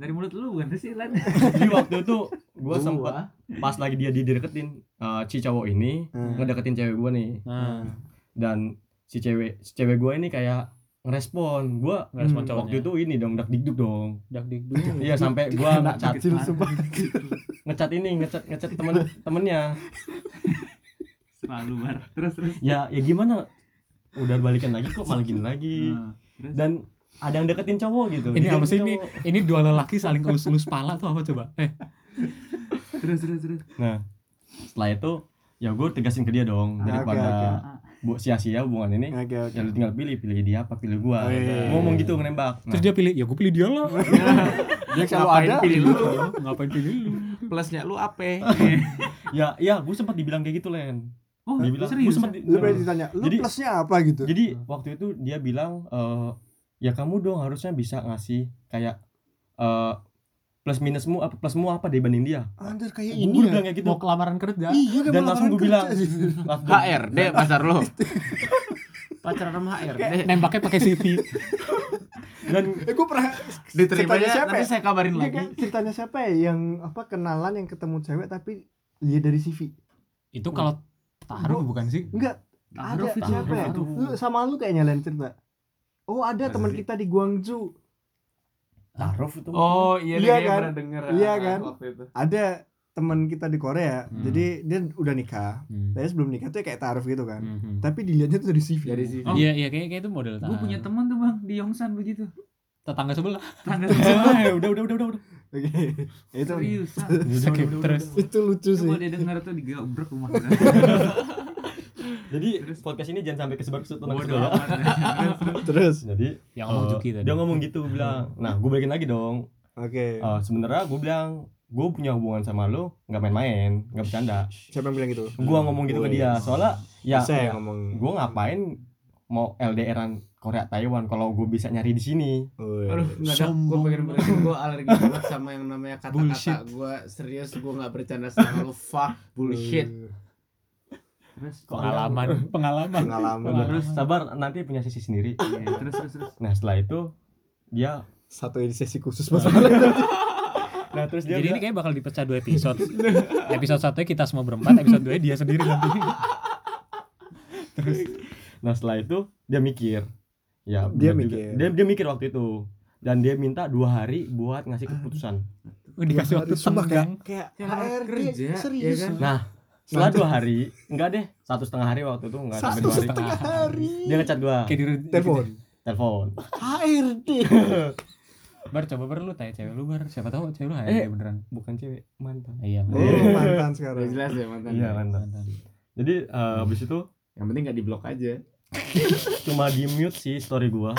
dari mulut lu bukan sih lan? Jadi waktu itu gue Gua. sempet pas lagi dia dideketin eh, si cowok ini Hmm. ngedeketin cewek gue nih. Nah, dan si cewek si cewek gue ini kayak ngerespon. Gue Ngerespon Hmm. waktu itu ini dong dak dikduk dong. Dak dikduk. iya sampai gue ngecat. Ngecat ini ngecat ngecat temen temennya. Selalu bar. Terus terus. Ya ya gimana? Udah balikan lagi kok malah gini lagi. Nah, terus? Dan ada yang deketin cowok gitu. Ini apa sih? Ini? Ini dua lelaki saling elus-elus pala tuh apa coba? Eh, terus terus terus. Nah setelah itu ya gue tegasin ke dia dong. Oke, daripada oke. bu sia-sia hubungan ini oke oke. ya lu tinggal pilih pilih dia apa pilih gua. Oh, iya. ngomong gitu nembak. Nah, terus dia pilih, ya gue pilih dia lah. dia selalu Ngapain ada. pilih lu? Ngapain pilih lu? plusnya lu apa? Ya ya gue sempat dibilang kayak gitu len. Oh dia bilang gue serius? sempat lu berarti ditanya lu Jadi- plusnya apa gitu? jadi waktu itu dia bilang eh ya kamu dong harusnya bisa ngasih kayak eh plus minusmu apa plusmu apa dibanding dia. Anjir kayak gue ini bilang ya? kayak gitu. Mau kelamaran kerja? iya Dan mau langsung gua bilang. Langsung- HRD pasar lo pacaran sama HRD Nembaknya pakai CV. dan eh gue pernah diterimanya ceritanya siapa nanti ya? saya kabarin Iya lagi. kan, ceritanya siapa ya? Yang apa kenalan yang ketemu cewek tapi lihat dari CV Itu kalau taruh bukan sih? enggak Taruh ada itu, siapa ya? Sama lu kayaknya lain cerita oh ada teman kita di Guangzhou. Taruh itu oh iya Iya kan? pernah denger Iya ah, kan? itu. Ada teman kita di Korea Hmm. jadi dia udah nikah. Hmm. tapi sebelum nikah tuh kayak taruh gitu kan. Mhm. tapi dilihatnya tuh dari CV dari sini Oh, iya iya kayak kayak itu model gue punya teman tuh bang di Yongsan begitu. Tetangga sebelah. tangga Eh, udah udah udah udah udah. Oke. Itu. Seriusan? Oke, terus. itu lucu sih. coba dia denger tuh digebrek rumah jadi podcast ini jangan sampai kesebar ke bodoh ya amat terus jadi yang ngomong eh, Juki tadi. dia ngomong gitu bilang nah gue balikin lagi dong oke Eh, sebenarnya gue bilang gue punya hubungan sama lo nggak main-main nggak bercanda siapa yang bilang gitu gue ngomong gitu ke dia soalnya ya, saya ya ngomong gue ngapain mau LDRan Korea Taiwan kalau gue bisa nyari di sini. Aduh, nggak ada. Gue pengen berhenti. Gue alergi banget sama yang namanya kata-kata. Gue serius, gue nggak bercanda sama lu. Fuck bullshit. Terus pengalaman, pengalaman. pengalaman terus sabar nanti punya sisi sendiri Iya, terus terus terus nah setelah itu dia satu ini sesi khusus masalah nah terus dia Jadi ini bilang, kayak bakal dipecah dua episode. episode satunya kita semua berempat, episode dua dia sendiri nanti. nah setelah itu dia mikir ya Dia juga. mikir. dia dia mikir waktu itu dan dia minta dua hari buat ngasih keputusan Oh, dikasih waktu tenggang. kayak Kayak HRD kerja, serius ya kan? nah setelah dua hari enggak deh satu setengah hari waktu itu enggak sampai satu dua hari setengah hari dia ngechat gua Kayak di telepon telepon HRD Bar coba bar lu tanya cewek lu bar. Siapa tahu cewek lu Eh. HRD beneran. bukan cewek mantan Iya. oh mantan sekarang jelas ya mantan. iya ya. mantan mantan. jadi eh, habis itu Yang penting nggak diblok aja. cuma di mute sih story gua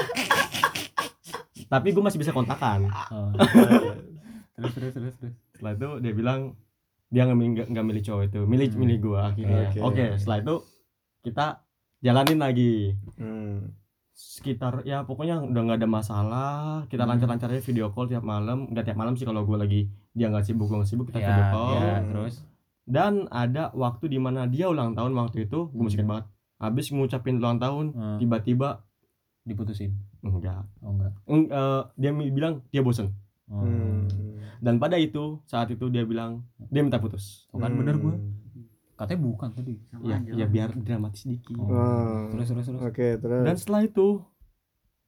tapi gua masih bisa kontakan Oh. terus terus terus terus. setelah itu dia bilang dia nggak milih nggak milih cowok itu milih Hmm. milih gua akhirnya Oke. oke setelah itu kita jalanin lagi hmm. sekitar ya pokoknya udah nggak ada masalah kita Hmm. lancar-lancar aja video call tiap malam nggak tiap malam sih kalau gua lagi dia nggak sibuk gua nggak sibuk kita video Ya, call Hmm. terus dan ada waktu di mana dia ulang tahun waktu itu gue masih ingat banget habis ngucapin ulang tahun Hmm. tiba-tiba diputusin. enggak Oh enggak. Eng- eh, dia bilang dia bosen. Hmm. dan pada itu saat itu dia bilang dia minta putus Tuh kan bener gua. Katanya bukan tadi. ya ya biar dramatis dikit Oh. Oh. Terus terus terus. Oke, terus. dan setelah itu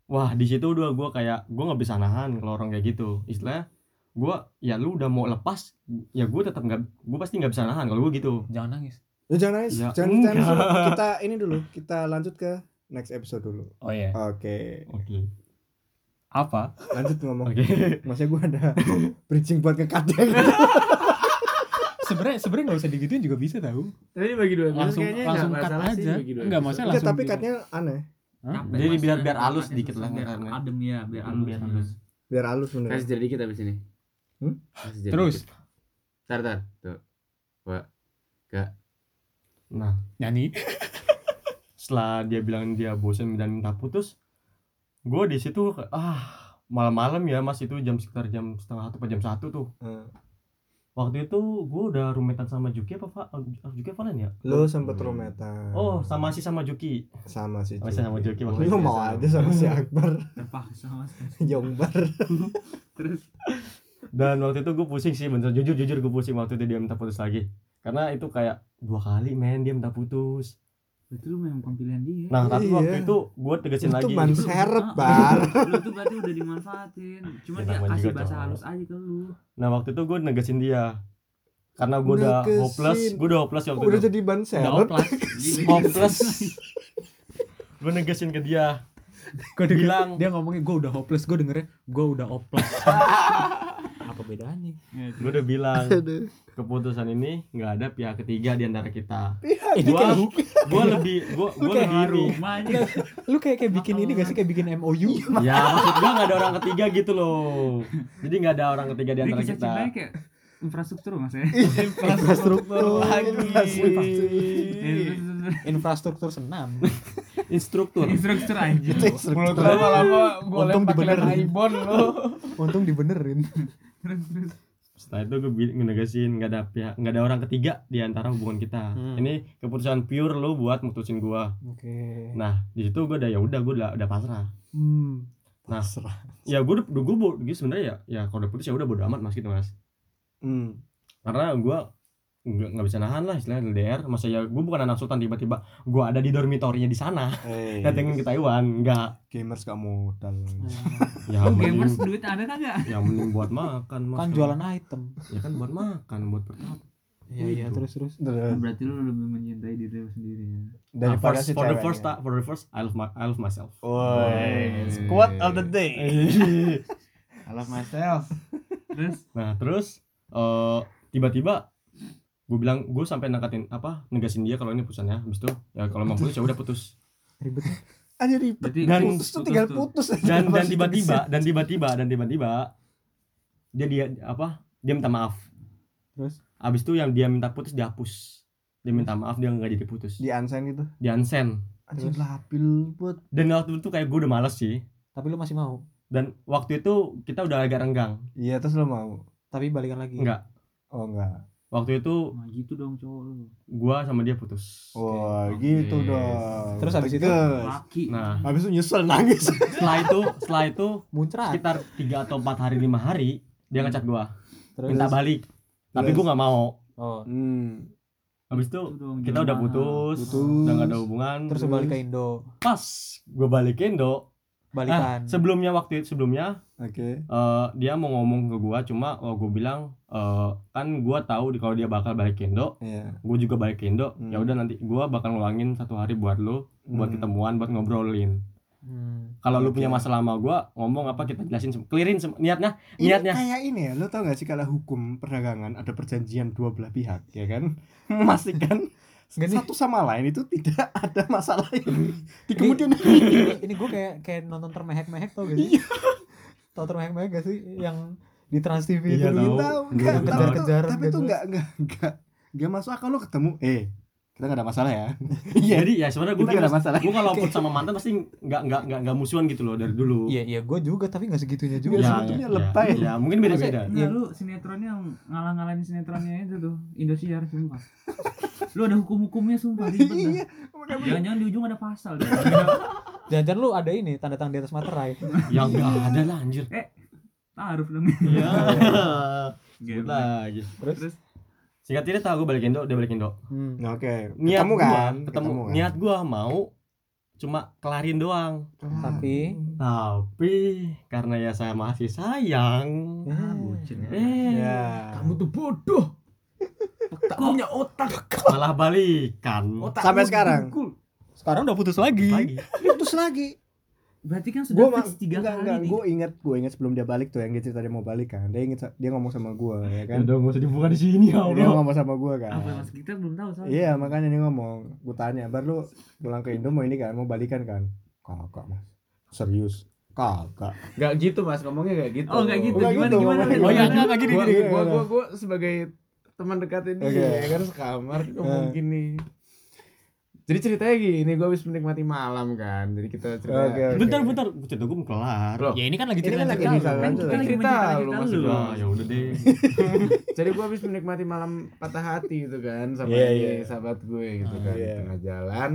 wah di situ udah gue kayak gue nggak bisa nahan kalau orang kayak gitu istilahnya gue ya lu udah mau lepas ya gue tetap nggak gue pasti nggak bisa nahan kalau gue gitu Jangan nangis. Ya, jangan nangis. Ya, jangan, enggak. Kita ini dulu, kita lanjut ke next episode dulu. Oh iya. Oke. oke Apa? Lanjut ngomong. oke Maksudnya gue ada bridging buat ngekatnya gitu. Sebenarnya sebenarnya nggak usah digituin juga bisa tahu. Tapi bagi dua Langsung kayaknya langsung nggak cut aja. Enggak masalah Enggak, langsung. tapi di- katnya aneh. Hah? Jadi biar- biar halus dikit lah, biar karena- adem ya biar halus biar halus Biar halus bener. Kasih jadi kita abis ini. Hmm? Terus dikit. Tar tar. Tuh. Wah. nah nyanyi. setelah dia bilang dia bosan dan minta putus gue di situ ah malam-malam ya mas itu jam sekitar jam setengah satu atau jam satu tuh. Hmm. waktu itu gue udah rumetan sama Juki apa Pak Juki apa Valen ya? Lu sempet rometan. oh sama sih sama Juki. Sama si Masih sama Joki waktu itu. mau aja sama si Akbar. Terpaksa mas. Jongbar. terus? Dan waktu itu gue pusing sih bener. Jujur jujur gue pusing waktu itu dia minta putus lagi. Karena itu kayak dua kali men dia minta putus Berarti lu memang pilihan dia. nah tapi Iya. waktu itu gue tegasin Itu lagi ban Lu- serep, ah, Bar. Lu tuh berarti udah dimanfaatin. Cuma Ya, dia kasih bahasa cowok. halus aja ke lu. nah waktu itu gue negasin dia karena gue udah hopeless gue udah hopeless waktu Udah itu jadi ban Udah serep. oplas. hopeless gue negasin ke dia Gue bilang dia ngomongnya gue udah hopeless, gue dengernya gue udah oplas. Apa bedanya? gue udah bilang keputusan ini nggak ada pihak ketiga di antara kita Ini gua lebih gua kayak lebih Rumah aja. lu kayak kayak bikin ini gak sih kayak bikin MOU? ya maksud gua nggak ada orang ketiga gitu loh jadi nggak ada orang ketiga di antara kisah kita kayak infrastruktur mas ya. Infrastruktur lagi. Infrastruktur senam. instruktur Infrastruktur aja. Mulut lama-lama gue Untung lempar dibenerin. Ibon lo. Untung dibenerin. Setelah itu gue ngenegasin nggak ada pihak nggak ada orang ketiga di antara hubungan kita Hmm. ini keputusan pure lo buat mutusin gua Oke. nah di situ gua udah ya udah gua udah udah pasrah Hmm. nah Serah. ya gua udah gua bo- gitu sebenarnya ya ya kalau udah putus ya udah bodo amat mas gitu mas Hmm. karena gua nggak nggak bisa nahan lah istilahnya LDR masa ya gua bukan anak sultan tiba-tiba gua ada di dormitorinya di sana Eh, datengin ke Taiwan nggak gamers gak modal. ya Oh mending, gamers duit ada kagak? ya mending buat makan mas Kan jualan item. ya kan buat makan buat bertahan Iya iya terus terus. Terus, Berarti lu lebih mencintai diri lu sendiri ya. Nah, Daripada first, si for the first ta- for the first I love my, I love myself Woi, quote of the day. I love myself. Terus nah terus eh tiba-tiba gue bilang gue sampai nangkatin apa negasin dia kalau ini putusannya habis itu ya kalau mau putus ya udah putus Ribet. Aja ribet. berarti Dan- Putus tuh tinggal putus aja. dan dan tiba-tiba dan tiba-tiba dan tiba-tiba dia dia apa dia minta maaf Terus habis itu yang dia minta putus dihapus dia minta maaf dia nggak jadi putus di unsend gitu. di unsend Anjing labil buat dan waktu itu kayak gue udah males sih tapi lu masih mau. dan waktu itu kita udah agak renggang Iya terus lo mau. Tapi balikan lagi. enggak Oh enggak. Waktu itu Nah gitu dong cowok lu. gua sama dia putus Wah, Oke. gitu dong. Terus habis itu? Laki. nah habis itu nyesel nangis. setelah itu setelah itu Muncrat. sekitar tiga atau empat hari lima hari dia ngechat gua Terus. minta balik tapi Terus? gua nggak mau Oh. Hmm. habis itu Itu dong, kita udah putus, Putus. udah gak ada hubungan Terus lu balik ke Indo. pas gua balik ke Indo Balikan. nah, sebelumnya waktu itu sebelumnya Oke. eh, dia mau ngomong ke gua cuma oh, gua bilang eh, kan gua tahu di- kalau dia bakal balik ke Indo Iya. gua juga balik ke Indo Hmm. ya udah nanti gua bakal ngeluangin satu hari buat lu buat Hmm. ketemuan buat ngobrolin Hmm. kalau lu Oke. punya masalah sama gua ngomong apa kita jelasin clearin niatnya Ini niatnya kayak ini ya, lo tau gak sih kalau hukum perdagangan ada perjanjian dua belah pihak, ya kan? Memastikan nih. satu sama lain itu tidak ada masalah ini di kemudian ini, ini gue kayak kayak nonton termehek-mehek tau gak sih? Tau termehek-mehek gak sih yang di Trans TV Iya, itu tahu. Gua enggak Kejar-kejaran tapi gak itu enggak enggak enggak enggak masuk akal lo ketemu eh kita enggak ada masalah ya. Iya. Jadi ya sebenarnya kita gua enggak ada masalah. gua kalau put sama mantan pasti nggak nggak nggak nggak musuhan gitu loh dari dulu. Iya iya gue juga tapi gak segitunya Iya, juga. ya, sebetulnya ya, lebay. ya, ya, mungkin beda beda Enggak lu sinetronnya yang ngalah-ngalahin sinetronnya itu tuh Indosiar sumpah. lu ada hukum-hukumnya sumpah ribet dah. iya makanya Jangan-jangan di ujung ada pasal. Deh. Jangan-jangan lu ada ini tanda tangan di atas materai. yang nggak ada lah anjir Taruh dong. Iya. Sebut lagi. Terus, Terus Singkat cerita gue balik Indo, dia balik Indo. hmm. Nah, oke Niat ketemu gua, kan ketemu, kan? niat gua mau cuma kelarin doang. Tapi- Tapi karena ya saya masih sayang. ah, bucin ya. Eh, ya Kamu tuh bodoh. Tak punya otak. malah balikan. Otak Sampai sekarang? Sekarang udah putus lagi. Lagi. putus lagi Berarti kan gue sudah fix tiga enggak, kali enggak, gue inget gue inget sebelum dia balik tuh yang dia cerita dia mau balik kan dia inget dia ngomong sama gue ya kan Udah gak usah dibuka di sini ya dia Allah. ngomong sama gue kan Apa mas kita belum tahu soalnya. iya makanya dia ngomong gue tanya bar lu pulang ke Indo mau ini kan mau balikan kan kagak mas serius kagak Gak gitu mas, ngomongnya gak gitu. Oh enggak gitu. Enggak Gimana gitu, gimana? ngomongnya. Oh iya Gimana? enggak enggak gini Gua, gini. gua, gua, gua sebagai teman dekatnya dia Oke. ya kan sekamar ngomong Eh. gini. Jadi ceritanya gini, gua habis menikmati malam kan. Jadi kita cerita. Oke, oke. Bentar bentar, cerita gue belum kelar. Loh. Ya ini kan lagi Ini cerita kan lagi cerita lu. kan? Kita Kan lagi cerita lu cerita maksud lu. Ah, ya udah deh. Jadi gua habis menikmati malam patah hati gitu kan sama Iya, ini iya. sahabat gue gitu kan Iya. di tengah jalan.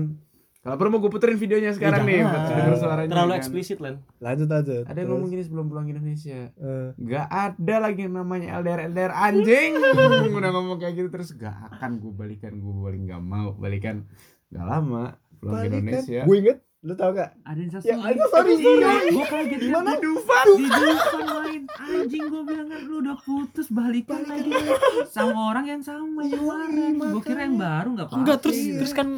Kalau perlu mau gue puterin videonya sekarang nih, jangan. buat denger suaranya. terlalu kan. eksplisit Len Lanjut lanjut. Ada yang ngomong gini sebelum pulang ke Indonesia. Eh, Gak ada lagi yang namanya LDR LDR anjing. Udah ngomong kayak gitu terus gak akan gue balikan, gue balik gak mau balikan. Gak lama pulang ke balikan. Indonesia. Gue inget, lu tau gak? Ada yang Ya, ada sorry, Iya, sorry. Gue kaget Di mana? Di Dufan? Di Dufan main Anjing gue bilang kan lu udah putus Balikan lagi. Sama orang yang sama yang kemarin. Gue kira yang baru gak apa-apa. Enggak terus terus kan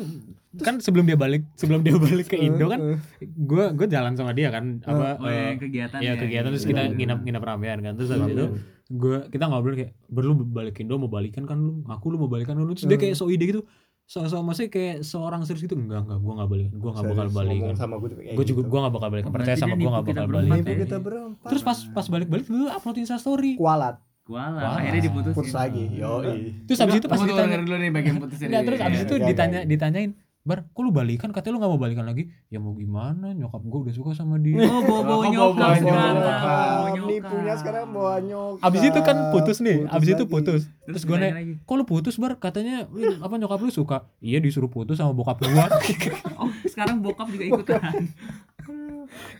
kan sebelum dia balik sebelum dia balik ke Indo kan gue gue jalan sama dia kan apa Oh yang kegiatan ya kegiatan terus kita nginap nginap ramean kan terus habis itu gue kita ngobrol kayak berlu balik Indo mau balikan kan lu aku lu mau balikan lu terus dia kayak so ide gitu so so maksudnya kayak seorang serius gitu enggak enggak gue nggak balikan gue nggak bakal balikan sama gue juga kayak gue juga gitu. gue nggak bakal balikan percaya sama gue nggak bakal balikan ya? Kita berempat. terus pas pas balik balik gue upload insta story kualat, Kuala Wah. Akhirnya diputusin putus lagi. Yo, terus habis itu pas ditanya dulu nih bagian nih. terus abis Iya. itu iya, ditanya iya. ditanyain Bar, kok lu balikan? Katanya lu gak mau balikan lagi Ya mau gimana, nyokap gue udah suka sama dia Oh bawa-bawa Oh, nyokap sekarang nyokap. Bawa Nih nyokap. punya sekarang bawa nyokap. Abis itu kan putus nih, abis itu lagi. putus Terus Terus gue nanya, kok lu putus Bar? Katanya, "Wih, apa nyokap lu suka? Iya disuruh putus sama bokap gua Oh sekarang bokap juga ikutan.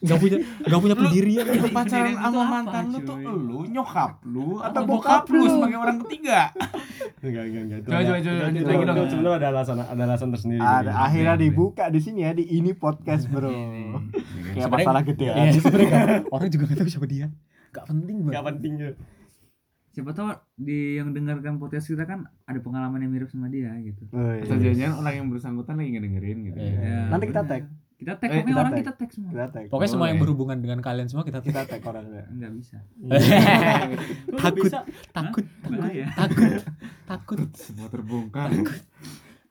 Gak punya, gak punya pendirian. Lu Jadi pacaran sama apa, mantan lu tuh lu, nyokap lu, atau bokap bokap lu sebagai orang ketiga? enggak enggak enggak Coba, coba, coba, lanjut lagi dong. sebenarnya ada alasan ada alasan tersendiri. Ada gitu. akhirnya Iya, dibuka di sini ya di ini podcast bro. Kayak Sebenarnya- masalah gede Iya aja. sebenernya kan, orang juga gak tahu siapa dia. Gak penting Gak banget penting ya Siapa tahu di yang dengarkan podcast kita kan Ada pengalaman yang mirip sama dia gitu Oh, iya. Atau jangan orang yang bersangkutan lagi ngedengerin gitu. Iya. Ya, Nanti kita tag. Kita tag, Eh, pokoknya kita orang tag. kita tag semua Kita tag. Pokoknya semua yang Boleh. berhubungan dengan kalian semua kita kita tag orangnya. Enggak bisa Takut, takut, Bahaya takut, takut Semua terbongkar.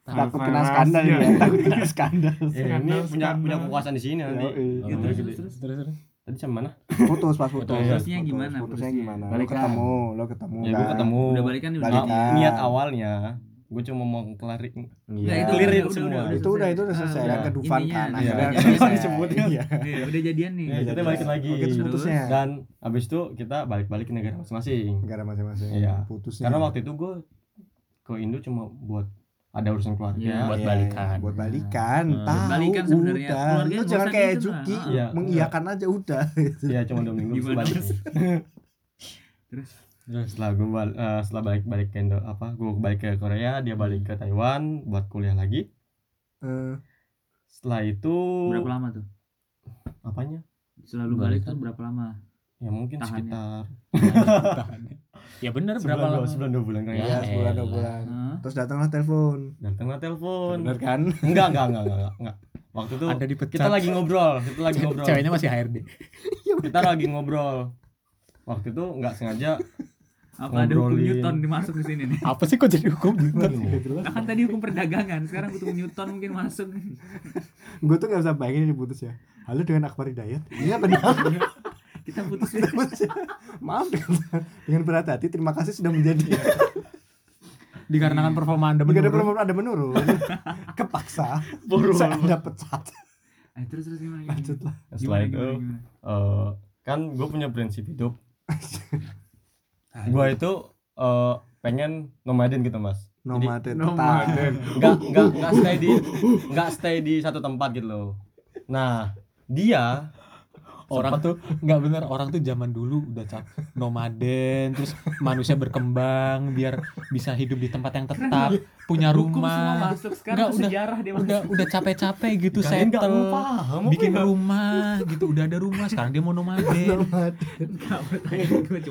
Takut kena Rahasia. skandal ya. Takut kena skandal. Ini Skandal, punya punya kekuasaan di sini nanti. Ya, Oh, terus. Terus, terus Tadi sama mana? Putus pas putus. Putusnya Putus. gimana, Putusnya gimana? Lo Balikan. ketemu, lo ketemu Ya gue kan? ketemu. Udah balikan udah Balikan. Nah, niat awalnya gue cuma mau kelarin Iya. itu Clearin udah, semua. udah, udah, itu udah itu udah Ah, selesai udah. kan ke Dufan kan iya. akhirnya selesai. Disebutnya. Iya. Iya, udah jadian nih Ya, kita balikin lagi. Oke, Terus? putusnya Dan abis itu kita balik-balik ke negara masing-masing. negara masing-masing. Iya. Putusnya. Karena waktu itu gue ke Indo cuma buat ada urusan keluarga. Iya, buat Iya, balikan. buat balikan Hmm. tahu Balikan sebenarnya. udah Keluarga lu jangan kayak gitu Juki lah. Iya. mengiyakan aja udah Iya cuma dua minggu terus balik. terus? Terus setelah gue bal- eh, setelah balik balik ke Indo apa gue balik ke Korea dia balik ke Taiwan buat kuliah lagi Eh, setelah itu berapa lama tuh? apanya Selalu balik tuh berapa lama? ya mungkin Tahannya. sekitar Ya bener berapa sebulan dua, lama? sebulan dua bulan kan Ya, ya sebulan dua elah. bulan terus datanglah telepon datanglah telepon bener kan enggak enggak enggak enggak enggak waktu itu Anda dipecat. kita lagi ngobrol kita lagi ngobrol Ceweknya masih HRD. kita lagi ngobrol waktu itu nggak sengaja Apa ada hukum Ngobrolin. Newton dimasuk di sini nih? Apa sih kok jadi hukum Newton? Nah, kan tadi hukum perdagangan, sekarang hukum Newton mungkin masuk. gue tuh gak bisa bayangin ini putus ya halo dengan Akbar Hidayat iya benar Kita putus ya. Kita putus ya. maaf dengan, berat hati terima kasih sudah menjadi Dikarenakan performa Anda menurun. perempuan ada menurun kepaksa Buru. saya anda pecat Eh, terus terus gimana? lanjut gimana? lah setelah Gimana, itu gimana, gimana? eh, kan gue punya prinsip hidup gue itu eh, pengen nomaden gitu mas Jadi, nomaden Nomaden. nggak nggak nggak stay di nggak stay di satu tempat gitu loh nah dia Orang tuh nggak bener orang tuh zaman dulu udah cap nomaden terus manusia berkembang biar bisa hidup di tempat yang tetap punya Hukum semua rumah tuh udah- sejarah dia udah udah capek-capek gitu kalian nggak settle. paham bikin ya? rumah gitu udah ada rumah sekarang dia mau nomaden.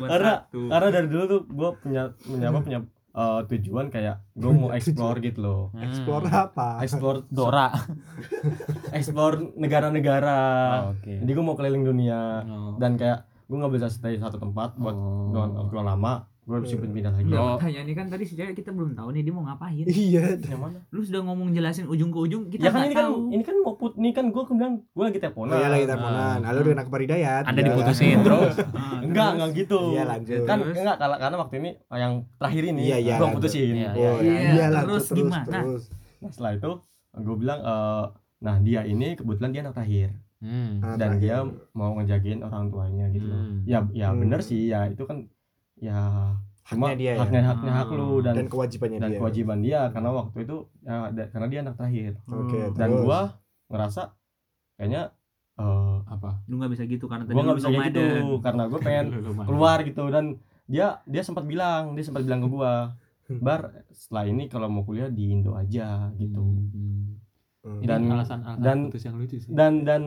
Karena satu. karena dari dulu tuh gue punya punya apa punya eh, tujuan kayak gue mau explore gitu loh. Explore Hmm. apa? Explore Dora. Explore negara-negara. Oh, oke. Jadi gue mau keliling dunia. Oh. dan kayak gue nggak bisa stay satu tempat buat Oh. doang lama gue harus pindah lagi Oh. pertanyaannya kan tadi sejak kita belum tahu nih dia mau ngapain. iya. Yang mana? Lu sudah ngomong jelasin ujung ke ujung, kita ya kan ini kan ini kan mau put ini kan gue bilang gue lagi oh teleponan iya lagi teleponan. Halo dengan Akbar Hidayat. Anda Iya. diputusin terus enggak enggak gitu. Iya lanjut. Kan Terus? enggak karena karena waktu ini yang terakhir ini Iya, iya, gue putusin. Iya, oh Iya, iya, iya lanjut terus terus gimana? terus. Nah, setelah itu gue bilang eh, nah dia ini kebetulan dia anak terakhir. Hmm. Dan dia mau ngejagain orang tuanya gitu. Hmm. ya ya Hmm. bener sih ya itu kan ya cuma Haknya dia ya? haknya haknya hak lu dan dan kewajibannya dan dia. kewajiban dia karena waktu itu ya, da- karena dia anak terakhir. Oke dan terus. gua ngerasa kayaknya eh apa? Lu nggak bisa gitu karena tadi gue nggak bisa kayak gitu karena gue pengen keluar gitu. Dan dia dia sempat bilang dia sempat bilang ke gue bar setelah ini kalau mau kuliah di Indo aja gitu. Hmm. Hmm. Ini Dan- alasan alasan dan- yang lucu sih. dan dan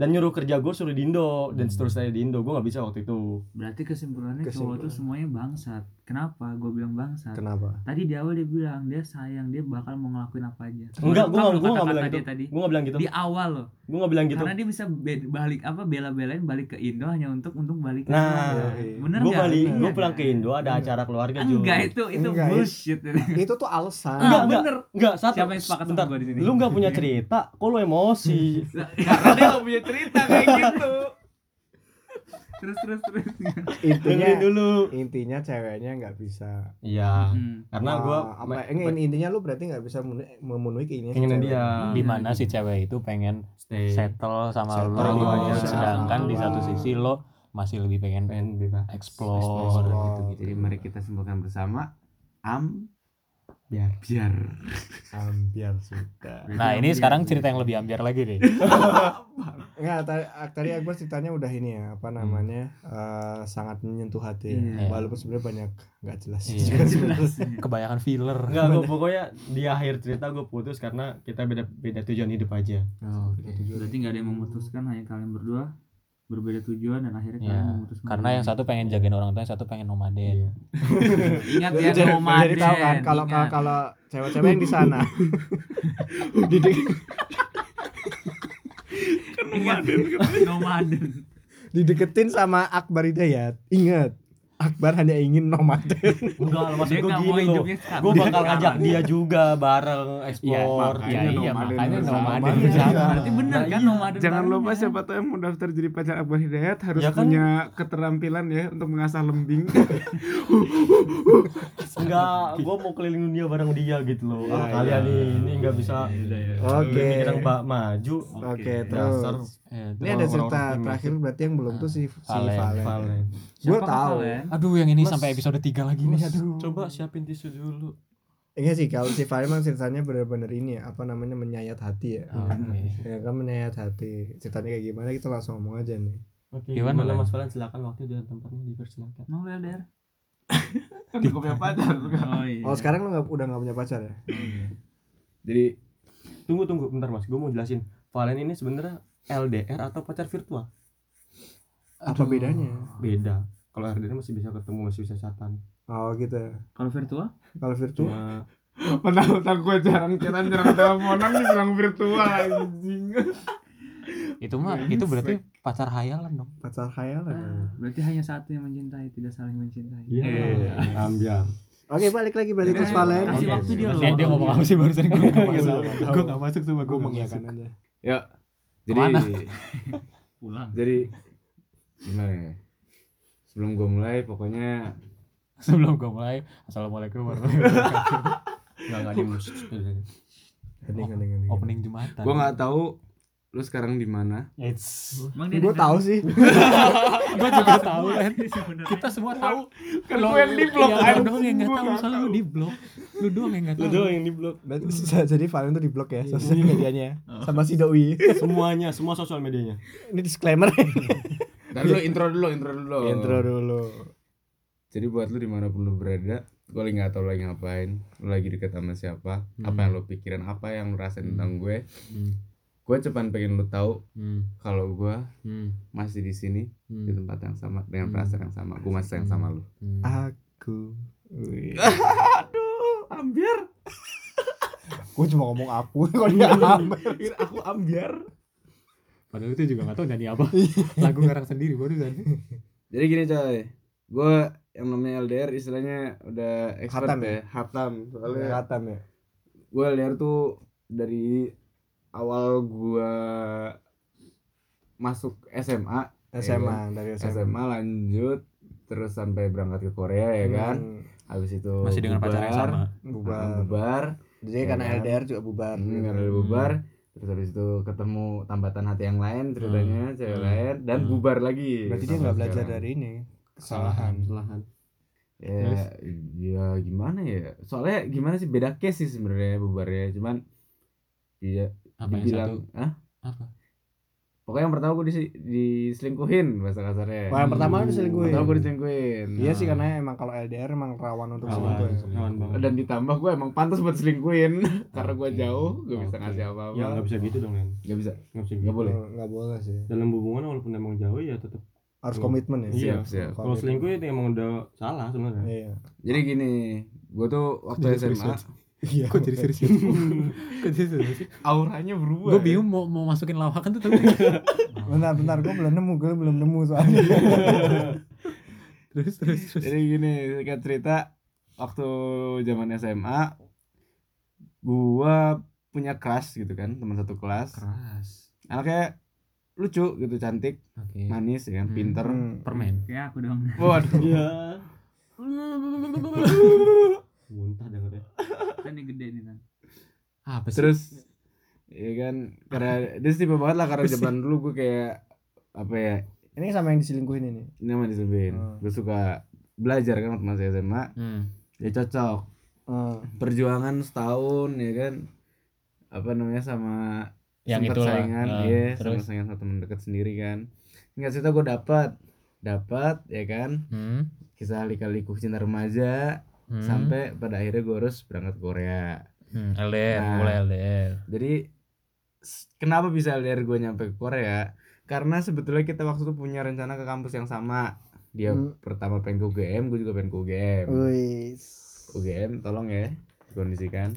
dan nyuruh kerja gue suruh di Indo dan Hmm. seterusnya di Indo. Gue nggak bisa waktu itu. Berarti kesimpulannya cowok Kesimpulan. tuh semuanya bangsat. Kenapa? Gue bilang bangsat. Kenapa? tadi di awal dia bilang dia sayang dia bakal mau ngelakuin apa aja. Enggak gue nggak gue nggak bilang gitu. tadi. Gue nggak bilang gitu. Di awal loh. Gue nggak bilang gitu. Karena dia bisa be- balik apa bela-belain balik ke Indo hanya untuk untuk balik ke Nah, iya. bener gue nggak? balik Iya gue pulang ke? Indo ada acara keluarga Ju enggak itu itu Enggak, bullshit Itu. tuh alasan. Enggak, enggak. bener. Enggak satu siapa yang sepakat sama gue di sini? Lu nggak punya cerita kok lu emosi? Karena dia gak punya cerita kayak gitu. terus terus terus. Intinya dulu. intinya ceweknya nggak bisa. iya. Hmm. karena gue apa enggak, intinya lu berarti nggak bisa memenuhi, keinginan si dia. di mana si cewek itu pengen stay. settle sama Settle, lo sedangkan di satu sisi lo masih lebih pengen pengen bebas. explore, Explore. gitu gitu Jadi mari kita simpulkan bersama. Am biar biar. Ambiar sudah. nah ini sekarang cerita yang lebih ambiar lagi deh Enggak, tadi, tadi Akbar ceritanya udah ini ya, apa namanya? eh, sangat menyentuh hati ya. Iya. Walaupun sebenarnya banyak nggak jelas Iya. juga Jelas. sebenarnya. kebanyakan filler Enggak, gue pokoknya di akhir cerita gue putus karena kita beda beda tujuan hidup aja. Oh, berarti nggak ada yang memutuskan hanya kalian berdua berbeda tujuan dan akhirnya ya kalian memutuskan karena yang satu pengen jagain orang tua yang satu pengen nomaden. Ingat ya jadi, nomaden. jadi tahu kan kalau kalau cewek-cewek yang di sana. Didik. Ingat, nomaden. Dideketin sama Akbar Hidayat. Ingat, Akbar hanya ingin nomaden. Enggak, maksud gue gini loh. Gue bakal sekarang. ngajak dia juga bareng explore. makanya ya iya nomaden makanya bersama. nomaden Iya. bersama berarti bener Nah, kan iya. nomaden Jangan lupa siapa tahu yang mau daftar jadi pacar Akbar Hidayat harus Ya kan? punya keterampilan ya untuk mengasah lembing. Enggak, gue mau keliling dunia bareng dia gitu loh. Iya, Ah, iya. kalian nih ini nggak bisa Oke. yang mbak maju. Oke, Dasar terus. Eh, Ini ada cerita terakhir berarti yang belum tuh si si Valen. Valen. Valen. Gue tahu. kalian? aduh yang ini Mas- sampai episode 3 lagi nih aduh Coba siapin tisu dulu. Iya sih kalau si Valen memang ceritanya bener-bener ini ya, apa namanya menyayat hati ya. Oke. Ya kan menyayat hati. Ceritanya kayak gimana kita langsung ngomong aja nih. Oke, Gimana, gimana? Mas Valen silakan waktu dan tempatnya dipersilakan. mau LDR kan gue punya pacar. oh iya Oh sekarang lu udah nggak punya pacar ya? Jadi Tunggu tunggu bentar Mas, gue mau jelasin. Valen ini sebenarnya LDR atau pacar virtual? Apa bedanya? Beda. Kalau LDR masih bisa ketemu, masih bisa chatan. Oh gitu. ya. kalau virtual Kalau virtual Cuma mentang-mentang gue jarang chatan jarang teleponan nih bilang virtual anjing. itu mah itu berarti pacar hayalan dong pacar khayalan. Ah, berarti hanya satu yang mencintai tidak saling mencintai Iya. Ambiar. Oke balik lagi balik ke Eh, Valen. kasih Oke. waktu dia loh Eh, dia ngomong apa sih barusan gue gak masuk Tahu. gue gak masuk sama Gue gue mengiyakan aja. Ya. Jadi Ke mana? pulang jadi gimana ya? Sebelum gue mulai pokoknya sebelum gue mulai assalamualaikum warahmatullahi wabarakatuh mus. Hening hening hening. opening jumatan gue nggak tahu lu sekarang di mana. It's Emang dia Gue tahu sih. gue juga tahu kan kita semua tahu Kan gue yang di blok, iya, lu doang yang nggak tahu soalnya lu di blok lu doang yang nggak Lu tahu doang yang di blok. Berarti jadi Valen tuh di blok ya sosial medianya sama si Doi. Semuanya, semua sosial medianya. Ini disclaimer. Dan lu intro dulu, intro dulu. Intro dulu. Jadi buat lu di mana pun lu berada, gue lagi nggak tahu lagi ngapain, lu lagi deket sama siapa, Hmm. apa yang lu pikirin, apa yang lu rasain Hmm. tentang gue. Gue cuman pengen lu tahu Hmm. kalau gue Hmm. masih di sini Hmm. di tempat yang sama dengan Hmm. perasaan yang sama. Gue masih sayang sama lu. Hmm. Aku. Aduh, ambiar. Gue cuma ngomong aku kok dia ambil. Aku ambiar. padahal itu juga gak tahu nyanyi apa lagu ngarang sendiri barusan Jadi gini coy, gue yang namanya LDR istilahnya udah expert Hatam ya, ya? hatam. Soalnya Kelihatan ya. gue LDR tuh dari awal gue masuk SMA, SMA dari SMA. SMA lanjut terus sampai berangkat ke Korea ya kan. Hmm, Habis itu masih dengan bubar, pacar yang sama bubar. Bubar, bubar, Jadi Ya karena kan? LDR juga bubar. hmm, karena udah bubar. Terus habis itu ketemu tambatan hati yang lain ceritanya cewek Hmm. lain dan Hmm. bubar lagi. Berarti dia nggak belajar sekarang. dari ini kesalahan. Kesalahan. ya ya gimana ya soalnya gimana sih beda case sih sebenarnya bubarnya cuman iya apa yang dibilang satu ah apa pokoknya yang pertama gue dis diselingkuhin bahasa kasarnya Wah, yang pertama lu diselingkuhin. pertama gue diselingkuhin Iya sih karena emang kalau LDR emang rawan untuk Rawan, selingkuh. ya. rawan banget. dan ditambah gue emang pantas buat selingkuhin karena gue jauh gue bisa Oke. ngasih apa apa ya nggak bisa gitu dong kan nggak bisa nggak bisa Nggak gitu. boleh. Nggak boleh sih. dalam hubungan walaupun emang jauh ya tetap Harus Iya. komitmen ya. iya Siap, siap. kalau selingkuh itu emang udah salah sebenarnya Iya. jadi gini gue tuh waktu SMA. Iya. kok jadi serius kok jadi serius sih? Auranya berubah gue bingung mau mau masukin lawakan tuh tapi Bentar, bentar, gue belum nemu, gue belum nemu soalnya. terus terus terus. Jadi gini singkat cerita waktu zaman SMA gua punya kelas gitu kan teman satu kelas. Keras. Anaknya lucu gitu cantik oke. manis ya kan Hmm. pinter. Hmm. permen. Kayak aku dong. waduh. Iya muntah ya Kan ini gede nih kan. apa sih terus ya kan karena dia tipe banget lah karena Apa sih? zaman dulu gue kayak apa ya Ini sama yang diselingkuhin ini. ini namanya disebutin Hmm. gue suka belajar kan waktu masih SMA hmm. ya cocok Hmm. perjuangan setahun ya kan apa namanya sama yang itu lah saingan Nah, iya sama terus saingan sama temen deket sendiri kan nggak cerita gue dapat dapat ya kan hmm. kisah lika-liku cinta remaja Hmm. sampai pada akhirnya gue harus berangkat ke Korea hmm. LDR Nah. mulai LDR jadi kenapa bisa LDR gue nyampe ke Korea karena sebetulnya kita waktu itu punya rencana ke kampus yang sama dia Hmm. pertama pengen ke UGM gue juga pengen ke UGM Wih. UGM tolong ya kondisikan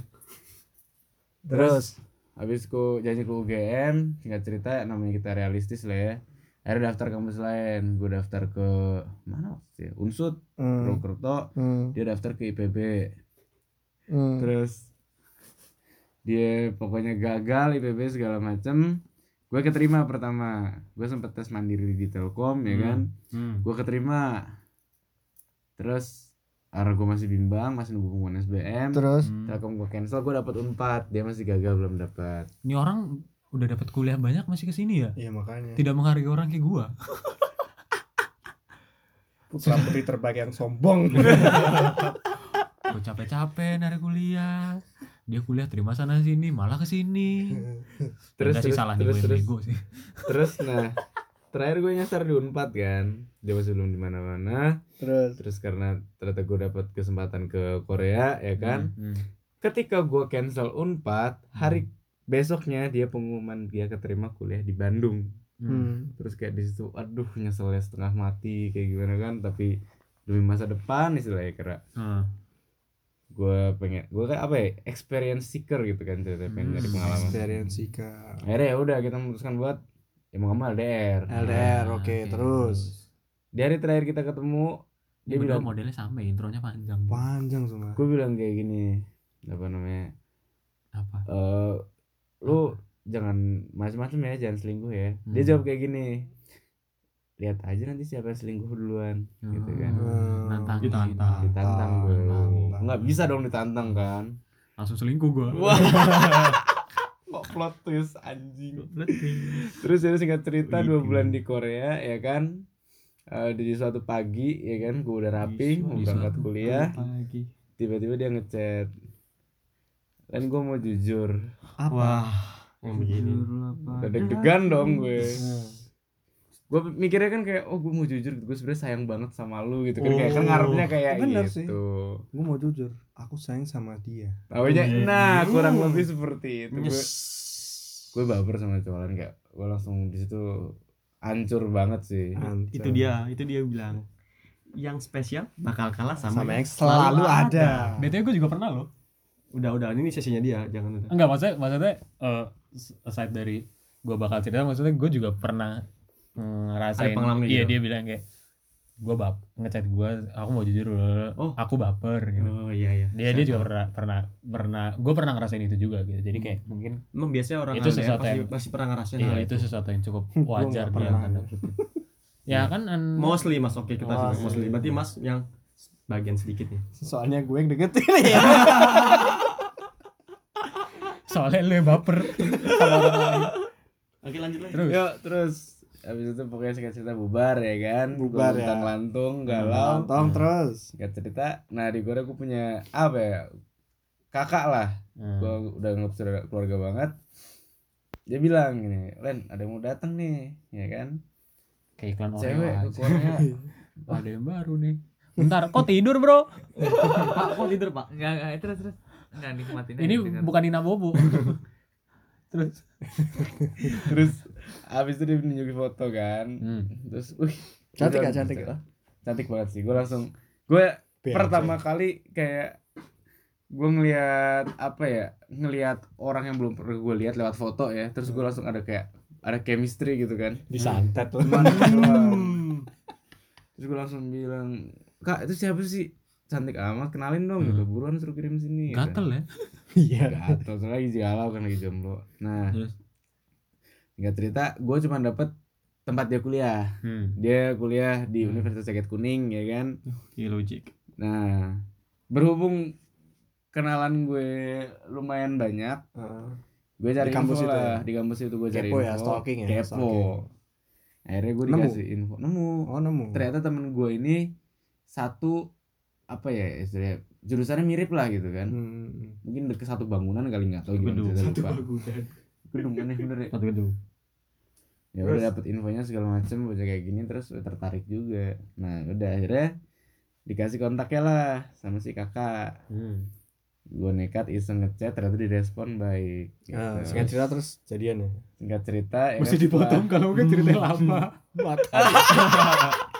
Terus, habis ku janji ke UGM singkat cerita namanya kita realistis lah ya akhirnya daftar kampus lain gue daftar ke mana waktu itu ya Unsud hmm. Purwokerto Hmm. dia daftar ke IPB Hmm. terus dia pokoknya gagal IPB segala macem gue keterima pertama gue sempet tes mandiri di Telkom ya Hmm. kan hmm. gue keterima terus karena gue masih bimbang masih nunggu pengumuman SBM Terus, Hmm. Telkom gue cancel gue dapet unpad dia masih gagal belum dapat ini orang udah dapat kuliah banyak masih ke sini ya? Iya makanya. tidak menghargai orang kayak gua. Putra putri terbaik yang sombong. gue capek-capek dari kuliah. Dia kuliah terima sana sini malah ke sini terus Enggak sih terus salah terus nih gue terus, sih. Terus nah terakhir gue nyasar di unpad kan? Dia masih belum di mana mana Terus, terus karena ternyata gue dapat kesempatan ke Korea ya kan? Hmm. ketika gue cancel unpad hari besoknya dia pengumuman dia keterima kuliah di Bandung Hmm. terus kayak di situ aduh nyeselnya setengah mati kayak gimana kan tapi demi masa depan istilahnya karena Hmm. gue pengen gue kayak apa ya experience seeker gitu kan ceritanya pengen nyari Hmm, pengalaman experience Sika. akhirnya ya udah kita memutuskan buat ya mau kamu LDR LDR, Ah, oke, terus. di hari terakhir kita ketemu Dia dia bilang modelnya sama ya, intronya panjang. Panjang semua. gue bilang kayak gini apa namanya Apa? eh lu jangan macam-macam ya jangan selingkuh ya. Dia Hmm. jawab kayak gini lihat aja nanti siapa yang selingkuh duluan gitu kan. Hmm, Nantang Ditantang. ditantang gue nggak bisa dong ditantang kan. Langsung selingkuh gua. wah. Kok plot twist anjing. Terus jadi singkat cerita dua bulan di Korea ya kan. Eh, di suatu pagi ya kan gue udah rapi mau berangkat kuliah. Tiba-tiba dia ngechat dan gue mau jujur Wah, yang begini. deg-degan dong gue Hmm. gue mikirnya kan kayak oh gue mau jujur gue sebenarnya sayang banget sama lu gitu kan kayak kan Oh, ngarepnya kayak bener gitu sih. Gue mau jujur, aku sayang sama dia. Taunya Iya. nah kurang Hmm. lebih seperti itu gue Nyes. gue baper sama cowok lain kayak gue langsung di situ hancur banget sih Itu dia, itu dia bilang. Yang spesial bakal kalah sama, Sama yang selalu ada. BTW gua juga pernah loh. Udah, udah, ini sesinya dia, jangan udah. Enggak maksudnya maksudnya eh, aside dari gua bakal cerita maksudnya gua juga pernah ngerasain Ada pengalaman iya gitu? dia bilang kayak gua bap ngechat gua aku mau jujur Oh. aku baper gitu. Oh iya iya. Dia dia juga pernah pernah pernah gua pernah ngerasain itu juga gitu. Jadi kayak mungkin Emang biasanya orang Itu sesuatu pasti, yang- pasti pernah ngerasain iya hal itu sesuatu yang cukup wajar dia pernah. tanda kutip. Ya kan an- Mostly mas, oke kita Mostly. sih mostly. Berarti mas yang bagian sedikit nih. Soalnya gue yang deketin ya. soalnya lu yang baper. Oke lanjut lagi. Terus Yuk terus Habis itu pokoknya singkat cerita bubar ya kan Bubar ya. Lantung galau Tong terus. Singkat cerita Nah di Korea gue punya Apa ya Kakak lah Hmm. Gue udah nganggap saudara keluarga banget dia bilang gini Len ada yang mau datang nih ya kan kayak iklan cewek. Korea ada yang baru nih bentar kok tidur bro pak kok tidur pak Enggak, enggak, terus terus. Enggak nikmatin. ini aja, dengar. bukan Nina Bobo terus terus abis itu dia nunjukin foto kan Hmm. terus wih Cantik gak, cantik langsung- gak? cantik banget sih gue langsung gue pertama kali kayak gue ngelihat apa ya ngelihat orang yang belum pernah gue lihat lewat foto ya terus gue langsung ada kayak ada chemistry gitu kan disantet doang. terus gue langsung bilang kak itu siapa sih? Cantik amat kenalin dong gitu. Buruan suruh kirim sini gitu. gatel ya? Iya. Gatel soalnya lagi galau kan lagi jomblo. Nah Terus? nggak cerita gue cuma dapet tempat dia kuliah. Hmm. dia kuliah di Universitas Jaket Kuning ya kan? Iya logik. Nah berhubung kenalan gue lumayan banyak Heeh. gue cari Di kampus info itu lah. ya? di kampus itu gue cari Kepo info. ya, stalking ya, kepo. stalking. akhirnya gue Nemu? dikasih info. Nemu. Oh nemu. Ternyata temen gue ini satu apa ya istilahnya jurusannya mirip lah gitu kan Hmm. mungkin deket satu bangunan kali nggak tahu gimana Gedung. satu lupa. bangunan gedung aneh bener ya satu gedung ya udah dapet infonya segala macem bocah kayak gini terus tertarik juga nah udah akhirnya dikasih kontaknya lah sama si kakak Hmm. gue nekat iseng ngechat ternyata direspon baik gitu. Nah, singkat cerita terus jadian ya singkat cerita ya mesti kan, dipotong kalau mungkin ceritanya lama Ya,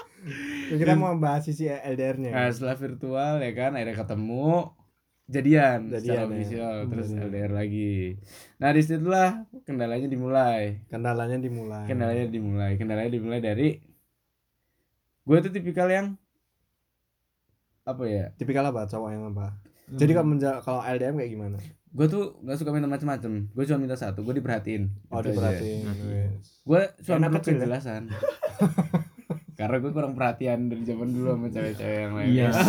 kita mau bahas sisi LDR-nya nah, setelah virtual ya kan akhirnya ketemu jadian, Jadian, secara ya. official terus Jadian. LDR lagi. Nah di situlah kendalanya dimulai. Kendalanya dimulai. Kendalanya dimulai. Kendalanya dimulai dari gue tuh tipikal yang apa ya? Tipikal apa? Cowok yang apa? Hmm. jadi kalau kalau LDM kayak gimana? Gue tuh nggak suka minta macam-macam gue cuma minta satu gue diperhatiin. Oh Itu aja. diperhatiin. Gue cuma kecil ya? kejelasan karena gue kurang perhatian dari zaman dulu sama cewek-cewek yang lain. Iya.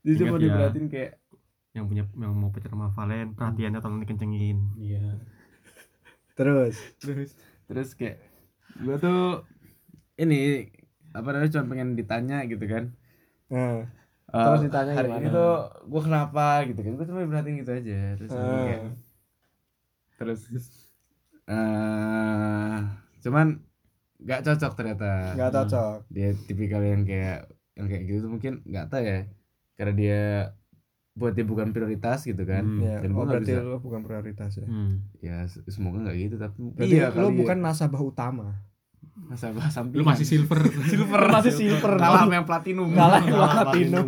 Jadi cuma Ingat ya. diperhatiin kayak yang punya yang mau pacar sama Valen perhatiannya tolong dikencengin. Iya. Terus? Terus terus kayak gue tuh ini apa namanya cuma pengen ditanya gitu kan. Nah, Eh, Terus ditanya hari gimana? ini tuh gue kenapa gitu kan. Gue cuma perhatiin gitu aja. Terus Ah. kayak terus eh cuman nggak cocok ternyata. Nggak cocok. Dia tipikal yang kayak yang kayak gitu tuh mungkin nggak tahu ya. Karena dia buat dia bukan prioritas gitu kan. Hmm. ya dan oh berarti bisa. lo bukan prioritas ya? Hmm. ya se- semoga nggak gitu tapi berarti iya lo kali bukan nasabah utama. Masa bahas samping. Lu masih silver. Silver. Masih silver, kalah sama yang platinum. Kalah sama platinum. platinum.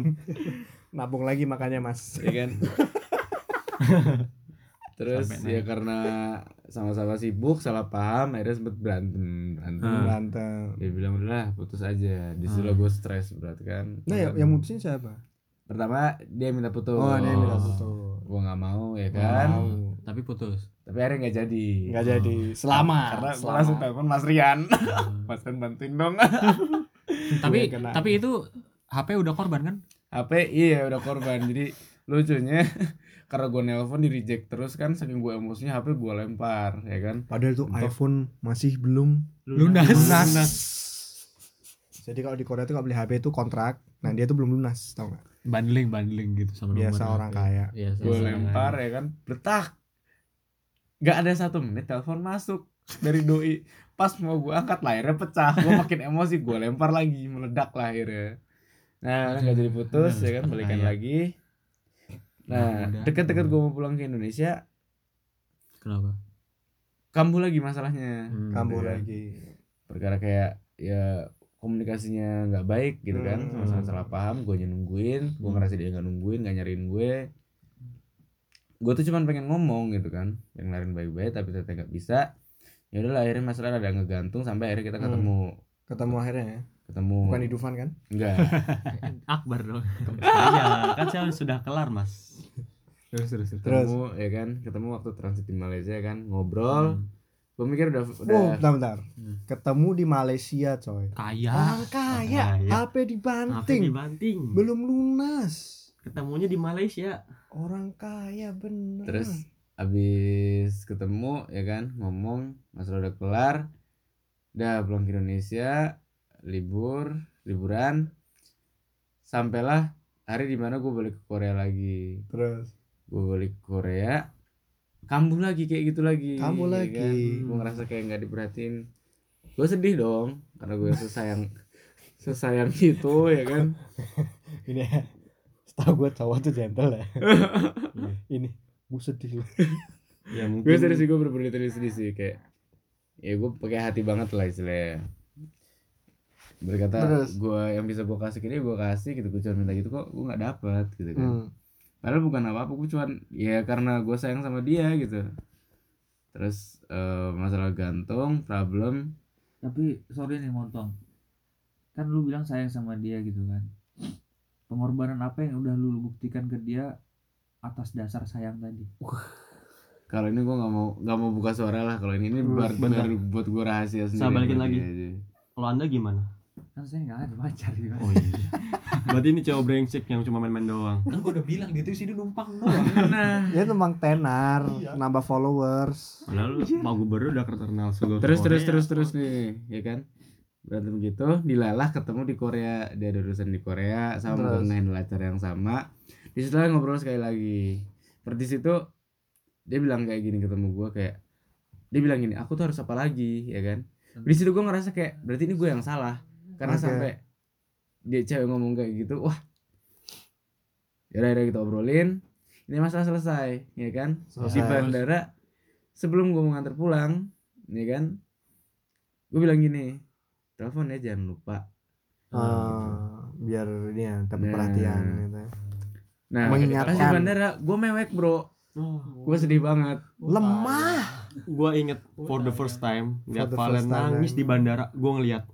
Nabung lagi makanya mas. Ya kan terus Sampai ya karena sama-sama sibuk salah paham akhirnya sempet berantem berantem. Hmm. berantem. Dia bilang udah putus aja. Di situ Hmm. gue stres berarti kan. Nah yang, yang mutusin siapa? Pertama dia minta putus. Oh dia minta Oh. putus. Gue nggak mau ya kan? Mau. tapi putus. Tapi akhirnya nggak jadi. Nggak jadi. Selamat. Karena gue selamat. langsung telepon Mas Rian. Mas Rian bantuin dong. Tapi kena. tapi itu HP udah korban kan? HP iya udah korban. Jadi lucunya karena gue nelpon di reject terus kan saking gue emosinya HP gue lempar ya kan. Padahal tuh Untuk- iPhone masih belum lunas. lunas. Jadi kalau di Korea tuh kalau beli HP itu kontrak. Nah dia tuh belum lunas tau gak bundling bundling gitu sama biasa orang HP. kaya Biasa gue lempar kaya. ya kan. Letak. Nggak ada satu menit telepon masuk dari doi. Pas mau gue angkat layarnya pecah. Gue makin emosi gue lempar lagi meledak lah akhirnya. Nah nggak jadi putus ya kan. Balikan Kayak. lagi nah Udah. deket-deket gue mau pulang ke Indonesia kenapa kambuh lagi masalahnya Hmm. kambuh Iya. lagi perkara kayak ya komunikasinya nggak baik gitu kan Hmm. sama-sama salah paham gue nungguin gue ngerasa dia nggak nungguin nggak nyariin gue gue tuh cuman pengen ngomong gitu kan yang lain baik-baik tapi ternyata nggak bisa ya udahlah akhirnya masalah ada ngegantung sampai akhirnya kita Hmm. ketemu ketemu akhirnya ya ketemu. Bukan di Dufan kan? Enggak. Akbar dong. Iya kan saya sudah kelar mas. Terus terus terus. Terus? ketemu ya kan? Ketemu waktu transit di Malaysia kan? Ngobrol. Hmm. gue mikir udah udah Oh, bentar, bentar. Hmm. Ketemu di Malaysia, coy. kaya. Orang kaya, kaya. HP Apa dibanting, dibanting. Belum lunas. ketemunya di Malaysia. Orang kaya bener. terus abis ketemu ya kan? Ngomong masalah udah kelar. Udah pulang ke Indonesia libur liburan sampailah hari di mana gue balik ke Korea lagi. Terus? Gue balik ke Korea kambuh lagi kayak gitu lagi Kambuh ya lagi. kan? gue ngerasa kayak nggak diperhatiin. Gue sedih dong karena gue sesayang sesayang itu ya kan? Ini ya setahu gue cowok tuh gentle ya. Ini gue sedih loh. Ya gue mungkin serius sih gue bener-bener terus sedih sih kayak ya gue pakai hati banget lah istilahnya berkata gue yang bisa gue kasih ke dia gue kasih gitu gue cuma minta gitu kok gue nggak dapet gitu kan Hmm. padahal bukan apa-apa gue cuman ya karena gue sayang sama dia gitu terus eh, masalah gantung problem Tapi sorry nih motong. Kan lu bilang sayang sama dia gitu kan. Pengorbanan apa yang udah lu buktikan ke dia atas dasar sayang tadi? kalau ini gue nggak mau nggak mau buka suara lah kalau ini ini bentar. bar- buat gue rahasia sendiri Saya balikin lagi. kalau anda gimana Kan saya nggak ada pacar gitu. oh iya. Berarti ini cowok brengsek yang cuma main-main doang. Kan gue udah bilang dia tuh sini numpang doang. Nah. Dia numpang tenar nambah followers. Lalu mau gubernur udah terkenal seluruh terus terus terus terus nih ya kan? Berantem gitu dilalah ketemu di Korea. Dia ada urusan di Korea sama mengenai acara yang sama. Di situ lagi ngobrol sekali lagi. Seperti situ dia bilang kayak gini ketemu gue kayak dia bilang gini aku tuh harus apa lagi? Ya kan? Di situ gue ngerasa kayak berarti ini gue yang salah karena Oke. sampai dia cewek ngomong kayak gitu wah. Ya udah kita obrolin. Ini masalah selesai ya kan? Di Selesai. bandara sebelum gue mau nganter pulang ya kan? Gue bilang gini telepon ya jangan lupa. Ah, biar ini ya dapat Nah. perhatian gitu nah Mengingatkan. di bandara gue mewek bro. Oh, gue sedih banget. Lemah. Gua inget for the first time lihat Valen nangis kan. di bandara gua ngeliat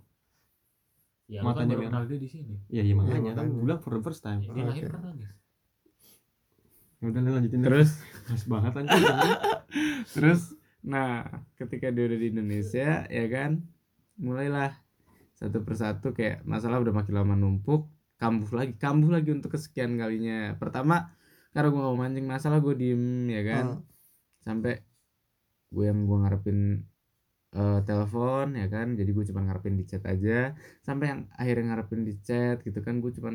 ya kan Matanya baru merah. kenal dia di sini. Ya iya makanya kan makanya. gua bilang for the first time. Ya, dia lahir kan nangis ya udah lanjutin terus? Males banget anjing terus? Nah ketika dia udah di Indonesia ya kan mulailah satu persatu kayak masalah udah makin lama numpuk kambuh lagi kambuh lagi untuk kesekian kalinya. Pertama karena gue gak mau mancing masalah gue diem ya kan. Hmm. sampai gue yang gue ngarepin eh, telepon ya kan? Jadi gue cuma ngarepin di chat aja. Sampai yang akhirnya ngarepin di chat gitu kan gue cuma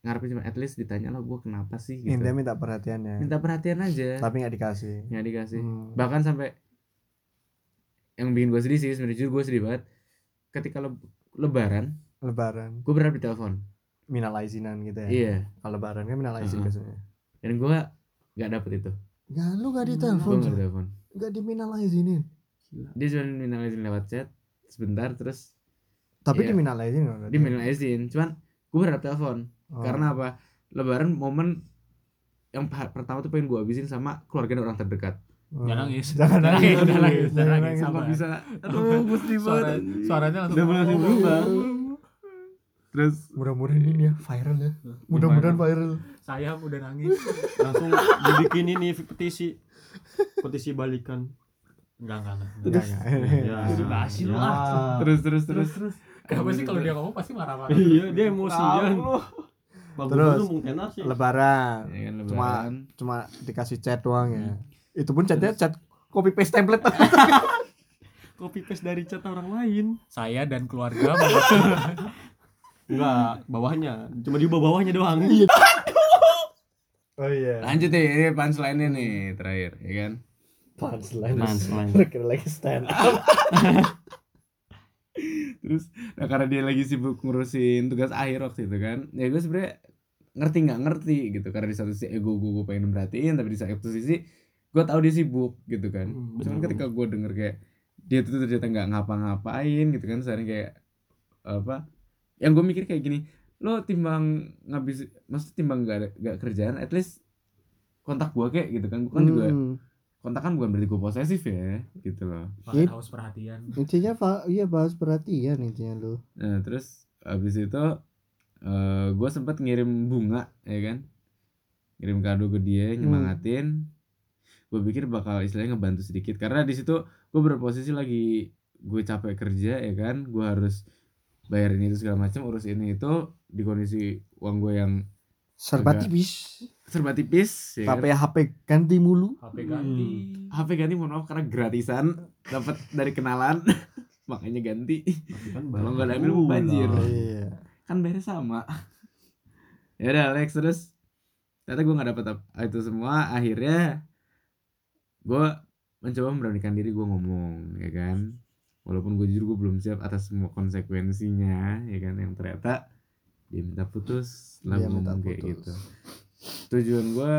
ngarepin cuma at least ditanya lah gue kenapa sih? Gitu. intinya minta perhatiannya minta perhatian aja. Tapi nggak dikasih. Nggak dikasih. Hmm. bahkan sampai yang bikin gue sedih sih sebenarnya gue sedih banget. Ketika le- lebaran lebaran. gue berharap ditelepon. Minal aizinan gitu ya? Iya. Kalau lebaran kan minal aizin Uh-uh. biasanya. Dan gue nggak dapet itu. Ya lu gak gue ditelepon nggak ditelepon. Gak di minal aizinin dia cuma minal izin lewat chat sebentar terus tapi Iya. di minal aizin nggak berarti? dia minal izin cuman gue berharap telepon Oh. karena apa lebaran momen yang pertama tuh pengen gue habisin sama keluarga dan orang terdekat Oh. Jangan nangis. jangan Jangan nangis nangis, jangan nangis, jangan jangan nangis. nangis. Nggak bisa aduh mesti Suara, banget suaranya langsung Udah mulai berubah. terus mudah-mudahan ini ya viral ya mudah-mudahan viral Sayap udah nangis. langsung dibikin ini petisi petisi balikan Enggak, enggak, enggak. Enggak, enggak. ya Jadi basi lu, ya. ah. terus terus terus. Terus Kenapa sih kalau dia ngomong pasti marah-marah? iya dia emosian. Terus. terus sih. lebaran. Ya kan cuma lebaran. cuma dikasih chat doang ya. Itu pun chatnya chat copy paste template. Copy paste dari chat orang lain. Saya dan keluarga enggak bawahnya. Cuma di bawah bawahnya doang. Oh iya. Lanjut nih ini punchline nih terakhir ya kan punchline. Punchline. kira lagi stand up. Terus nah karena dia lagi sibuk ngurusin tugas akhir waktu itu kan ya gue sebenernya ngerti nggak ngerti gitu. Karena di satu sisi ego gue, gue pengen merhatiin tapi di satu sisi gue tahu dia sibuk gitu kan. Hmm, cuman ketika gue denger kayak dia tuh ternyata nggak ngapa-ngapain gitu kan sering kayak apa yang gue mikir kayak gini lo timbang ngabis maksudnya timbang gak gak kerjaan at least kontak gue kayak gitu kan. Gue kan juga Hmm. kontak kan bukan berarti gue posesif ya gitu loh. Makan haus perhatian. intinya Pak iya bahas perhatian intinya lu. Nah terus habis itu eh gue sempat ngirim bunga ya kan? Ngirim kado ke dia nyemangatin. Gue pikir bakal istilahnya ngebantu sedikit karena di situ gue berposisi lagi gue capek kerja ya kan? Gue harus bayarin itu segala macam urus ini itu di kondisi uang gue yang serba tipis serba tipis ya kan? tapi HP ganti mulu. HP ganti. HP ganti mohon maaf karena gratisan dapat dari kenalan. Makanya ganti. Kalau nggak diambil, banjir. iya. Kan bayarnya sama. Ya udah Alex terus? Ternyata gue nggak dapet ap- itu semua. Akhirnya gue mencoba memberanikan diri gue ngomong ya kan? Walaupun gue jujur gue belum siap atas semua konsekuensinya ya kan? Yang ternyata dia minta putus lah ngomong kayak putus. gitu tujuan gue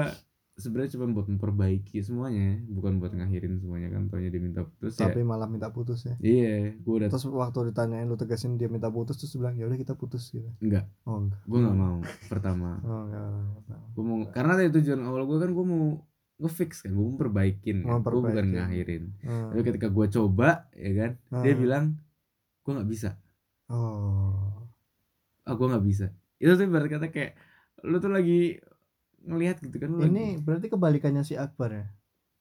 sebenarnya cuma buat memperbaiki semuanya bukan buat ngakhirin semuanya kan taunya dia minta putus tapi ya malah minta putus ya iya gue udah terus waktu ditanyain lu tegasin dia minta putus terus bilang ya udah kita putus gitu enggak oh enggak gue nggak mau pertama oh enggak, enggak. gue mau karena dari tujuan awal gue kan gue mau ngefix kan gue mau perbaikin kan. gue bukan Memperbaikin. ngakhirin Hmm. tapi ketika gue coba ya kan dia Hmm. bilang gue nggak bisa oh ah gue nggak bisa itu tuh ibarat kata kayak lu tuh lagi ngelihat gitu kan lu ini lagi, berarti kebalikannya si Akbar ya?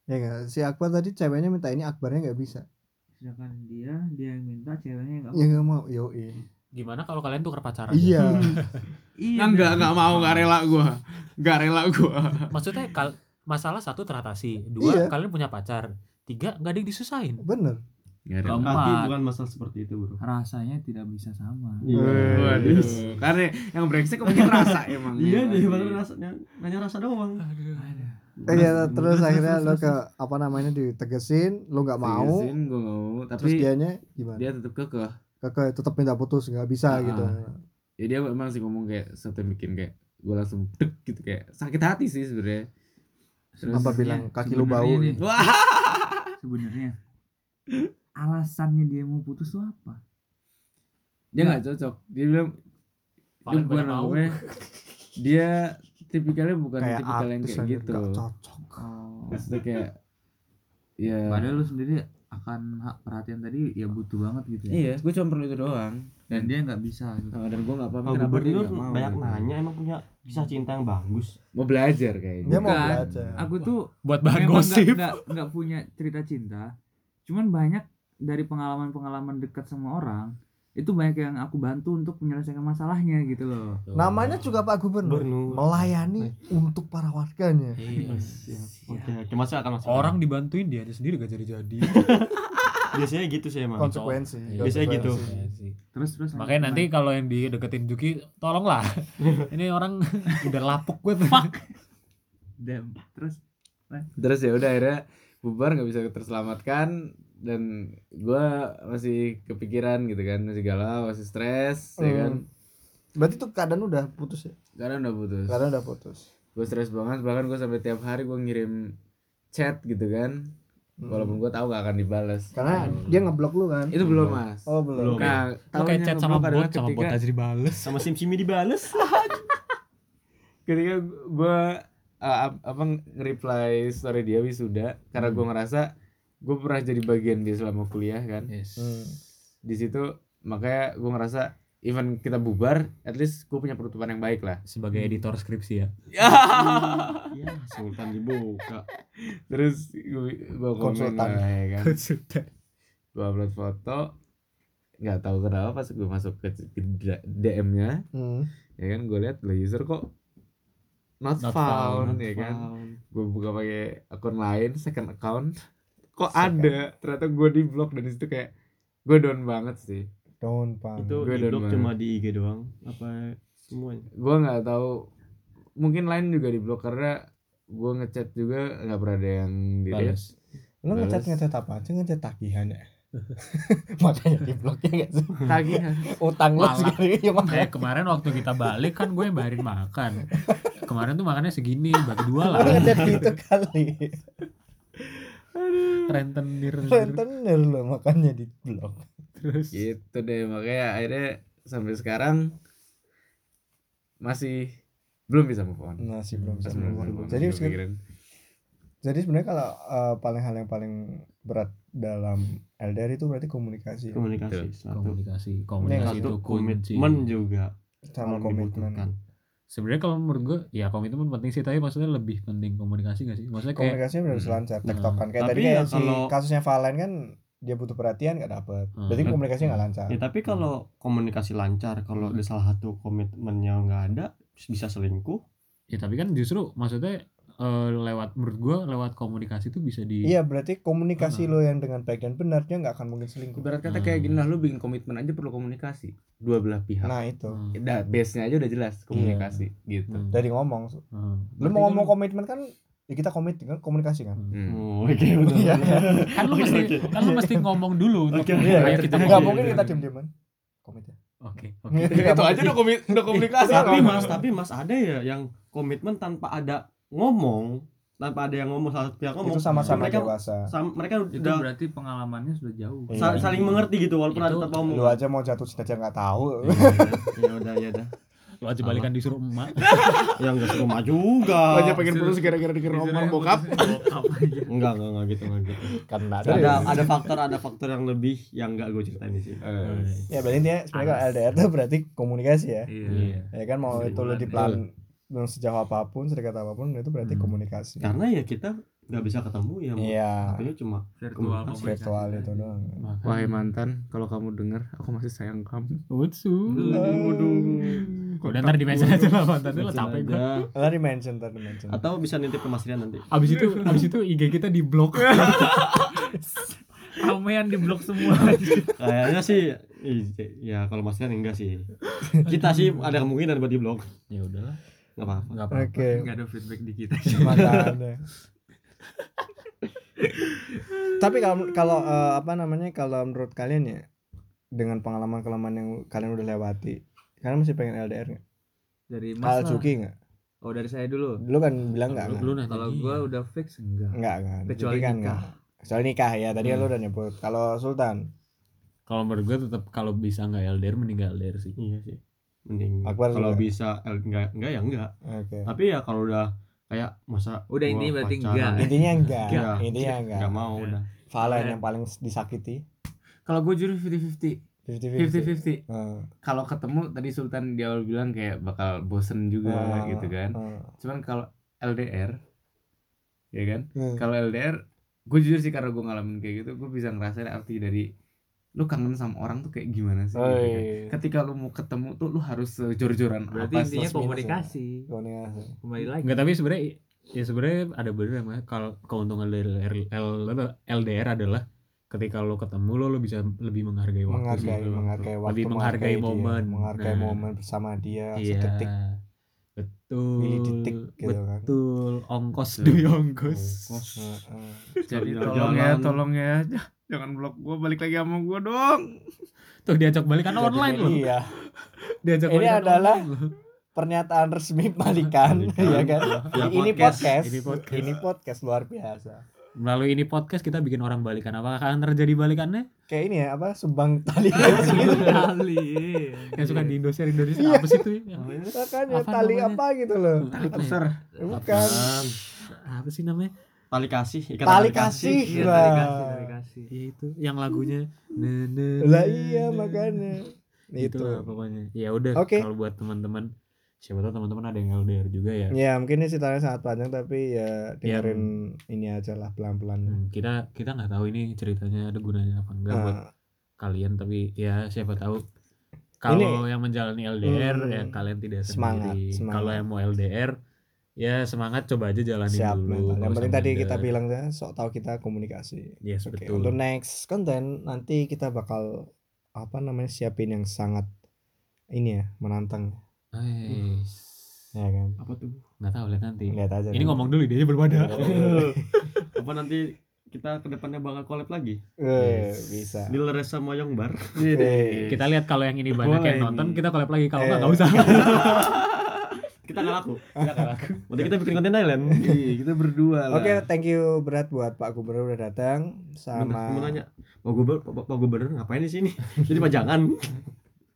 Ya enggak si Akbar tadi ceweknya minta ini Akbarnya nggak bisa? Sedangkan dia dia yang minta ceweknya nggak ya nggak mau. Yo Gimana kalau kalian tuh pacaran? iya. Iya. Nggak nggak mau nggak rela gue nggak rela gue Maksudnya kal masalah satu teratasi, dua Iya. kalian punya pacar, tiga nggak ada yang disusahin. bener nggak rela Keempat. Hati bukan masalah seperti itu bro. Rasanya tidak bisa sama. Iya. Waduh, karena yang brengsek mungkin rasa emang. Iya deh baru rasanya nanya rasa doang. Eh, ya, terus akhirnya lo ke apa namanya ditegesin lo nggak mau. Tegesin, gue nggak mau, terus tapi dianya gimana? dia tetap kekeh. kakak tetap minta putus nggak bisa Ah. gitu. Ya dia emang sih ngomong kayak satu bikin kayak gue langsung dek gitu kayak sakit hati sih sebenarnya. Terus apa bilang kaki lu bau wah. Sebenarnya alasannya dia mau putus tuh apa dia nggak cocok. Dia bilang dia bukan apa dia tipikalnya bukan kayak tipikal yang kayak gitu. nggak cocok Maksudnya kayak ya padahal lu sendiri akan hak perhatian tadi ya butuh banget gitu ya iya, gue cuma perlu itu doang. dan dia nggak bisa gitu. Nah, dan gue nggak paham Kalau kenapa dia nggak mau. banyak gitu. nanya emang punya kisah cinta yang bagus Mau belajar kayaknya. dia mau Bukan. belajar aku tuh Buat bahan gosip. nggak punya cerita cinta cuman banyak dari pengalaman-pengalaman dekat sama orang itu banyak yang aku bantu untuk menyelesaikan masalahnya gitu loh namanya juga Pak Gubernur Gubernur. melayani untuk para warganya Iya. Oke, oke masuk akan masuk. Orang dibantuin dia sendiri gak jadi-jadi. biasanya gitu sih emang. konsekuensi Iya, biasanya gitu. Konsekuensi. terus terus Makanya nanti kalau yang dideketin Juki, tolonglah. Ini orang udah lapuk gue tuh. Damn. terus terus ya udah akhirnya bubar nggak bisa terselamatkan dan gua masih kepikiran gitu kan masih galau masih stres ya Hmm. kan berarti tuh keadaan udah putus ya karena udah putus keadaan udah putus gue stres banget bahkan gue sampai tiap hari gue ngirim chat gitu kan Hmm. walaupun gue tahu gak akan dibales karena dia ngeblok lu kan itu belum mas oh belum Belum. nah Lu kayak chat sama bot, sama bot ketika- aja dibales. Sama sim simi dibales. ketika gue apa nge-reply story dia wisuda karena gue ngerasa gue pernah jadi bagian dia selama kuliah kan Yes. Hmm. di situ makanya gue ngerasa even kita bubar at least gue punya penutupan yang baik lah Sebagai editor skripsi ya. ya, sultan dibuka. terus gue Konsultan. lah ya kan Sudah. gue upload foto nggak tahu kenapa pas gue masuk ke DM nya Hmm. ya kan gue lihat lah user kok not, Not found, found, ya kan gue buka pakai akun lain second account kok ada ternyata gue di blok dan di situ kayak gue down banget sih Daun pang. Itu Gue di down blok banget. cuma di IG doang apa semuanya? gue nggak tahu mungkin lain juga di blok karena gue ngechat juga nggak pernah ada yang di Balas. Lu ngecat Balas. ngecat apa aja ngecat tagihan ya. makanya di bloknya gak sih? tagihan Utang Malah. segini ya Eh kemarin waktu kita balik kan gue yang bayarin makan. Kemarin tuh makannya segini, bagi dua lah. Lu ngecat gitu kali. Rentenir. Rentenir lo makanya di blok. Terus. gitu deh makanya akhirnya sampai sekarang masih belum bisa move on Masih belum bisa Masih belum move on. bisa move on. Jadi jadi sebenarnya kalau eh, paling hal yang paling berat dalam LDR itu berarti komunikasi ya. Komunikasi satu. Komunikasi, Yang komunikasi Itu komitmen juga. sama komitmen. Sebenarnya kalau menurut gue ya komitmen penting sih, tapi maksudnya lebih penting komunikasi gak sih? Maksudnya kayak Komunikasinya benar Hmm. lancar, Nah, tektokan. Kayak tapi tadi kayak ya si kalau- kasusnya Valen kan dia butuh perhatian gak dapet. Hmm. Berarti komunikasinya nggak lancar. Ya tapi kalau komunikasi lancar, kalau ada salah satu komitmennya nggak ada, bisa selingkuh. ya tapi kan justru maksudnya eh, lewat menurut gue lewat komunikasi itu bisa di Iya berarti komunikasi Hmm. lo yang dengan baik dan benar dia nggak akan mungkin selingkuh. ibarat kata kayak Hmm. gini lah lu bikin komitmen aja perlu komunikasi dua belah pihak Nah itu Hmm. Dah, base nya aja udah jelas komunikasi gitu Hmm. dari ngomong. Hmm. Lu Berarti mau kan- ngomong komitmen kan ya kita komit kan komunikasi kan Hmm. Oh, oke betul. Iya. kan lu mesti kan lu mesti ngomong dulu untuk Oke. Iya, ayo kita nggak mungkin kita diem-dieman komit ya oke oke Nggak Itu aja udah, komi- udah komunikasi. tapi mas tapi mas ada ya yang komitmen tanpa ada ngomong tanpa ada yang ngomong salah satu pihak ngomong itu sama-sama mereka dewasa. sam- mereka itu udah berarti pengalamannya sudah jauh. Iya. sa- saling mengerti gitu walaupun ada Itu tanpa ngomong lu aja mau jatuh cinta aja nggak tahu. Ya udah ya udah lu aja balikan disuruh emak. Yang nggak rumah juga. Aja pengen putus gara-gara dikira ngomong bokap. bokap aja. Enggak enggak enggak gitu enggak gitu. Kan ada ada. ada faktor ada faktor yang lebih yang enggak gue ceritain di sini. Ya berarti intinya sebenarnya kalau LDR tuh berarti komunikasi ya. Iya. Ya kan mau itu lu di plan dengan sejauh apa pun sedekat apa pun itu berarti Hmm. komunikasi. Karena ya kita nggak bisa ketemu ya mau iya. Akhirnya cuma virtual Komunikasi. virtual itu doang. Wahai mantan, kalau kamu dengar, aku masih sayang kamu. Utsu Waduh. udah ntar di mention aja lah mantan? Lu capek gue. Ntar di mention ntar di mention atau bisa nitip ke Mas Rian nanti. Abis itu abis itu IG kita di blok ramean di blok semua. Kayaknya sih ih, ya kalau Mas Rian enggak sih. Kita sih ada kemungkinan buat di blog ya udahlah nggak apa-apa nggak apa-apa ada feedback di kita makanya tapi kalau kalau eh, apa namanya kalau menurut kalian ya dengan pengalaman-pengalaman yang kalian udah lewati kalian masih pengen LDR nggak? dari mas. Cuki nggak? oh dari saya dulu Dulu kan bilang nggak Lu- lu nanya kalau gua udah fix enggak Nggak kan? Kecuali kan nikah. nggak. Kecuali nikah ya. Tadi kan lu udah nyebut. Kalau Sultan, kalau menurut gue tetap kalau bisa nggak LDR mending nggak LDR sih iya sih mending Akbar kalau juga. bisa eh, enggak enggak ya enggak oke. tapi ya kalau udah kayak masa Udah, intinya berarti pacaran, enggak. Intinya enggak. Iya. Intinya enggak. enggak mau udah Valen Iya. yang paling disakiti. Kalau gue jujur 50-50. 50-50. 50-50. Hmm. Kalau ketemu tadi Sultan di awal bilang kayak bakal bosen juga Ah, gitu kan. ah. Cuman kalau LDR ya kan? Hmm. Kalau LDR gue jujur sih karena gue ngalamin kayak gitu, gue bisa ngerasain arti dari lu kangen sama orang tuh kayak gimana sih? gitu kan. Oi. Ketika lu mau ketemu tuh lu harus jor-joran berarti apa intinya sih? komunikasi Komunikasi. kembali lagi Enggak tapi sebenarnya ya sebenarnya ada bener emang kalau keuntungan dari LDR, LDR adalah ketika lo ketemu lo lo bisa lebih menghargai waktu Menghargai, sih. menghargai waktu, lebih menghargai dia, momen menghargai Nah, momen bersama dia iya sedetik betul milidetik gitu kan. betul ongkos Betul. demi ongkos Heeh. Jadi tolong ya, tolong ya. Jangan blok gue balik lagi sama gue dong. tuh diajak balikan Jadi online loh Iya. diajak Ini balikan adalah pernyataan resmi balikan, ya kan? Ya, ini podcast. podcast. Ini podcast. Ini podcast luar biasa. melalui ini podcast kita bikin orang balikan apakah akan terjadi balikannya Kayak ini ya, apa? Subang tali kali yang suka di Indonesia Indonesia apa sih itu ya? Makanya Apa tali apa gitu loh. Ya? Besar. Bukan. Apaan? apa sih namanya tali kasih ikat Tali kasih. iya dari kasih ya itu yang lagunya na, Lah iya makanya. itu Itu. lah pokoknya ya udah Oke. kalau buat teman-teman siapa tahu teman-teman ada yang LDR juga ya Ya mungkin ini ceritanya sangat panjang tapi ya dengerin ini aja lah pelan-pelan. Hmm, kita kita nggak tahu ini ceritanya ada gunanya apa enggak buat Nah, kalian tapi ya siapa tahu kalau yang menjalani LDR Hmm. ya kalian tidak Semangat, sendiri semangat. kalau yang mau LDR ya semangat coba aja jalanin siap dulu mental. Yang penting tadi kita bilang ya, sok tahu kita komunikasi. yes Oke, betul untuk next konten nanti kita bakal apa namanya siapin yang sangat ini ya menantang Nice. ya kan. apa tuh nggak tahu lihat nanti Lihat aja. ini nanti. ngomong dulu dia belum ada apa nanti kita ke depannya bakal collab lagi Eh, bisa. Lil Reza sama Yongbar Eh, kita lihat kalau yang ini banyak Boleh yang nonton kita collab lagi kalau Eh. nggak nggak usah kita nggak laku. Nanti kita bikin konten Thailand Iya, kita berdua lah. Oke, thank you berat buat Pak Gubernur udah datang sama mau nanya Pak Gubernur Pak, Pak Gubernur ngapain di sini? Jadi pajangan.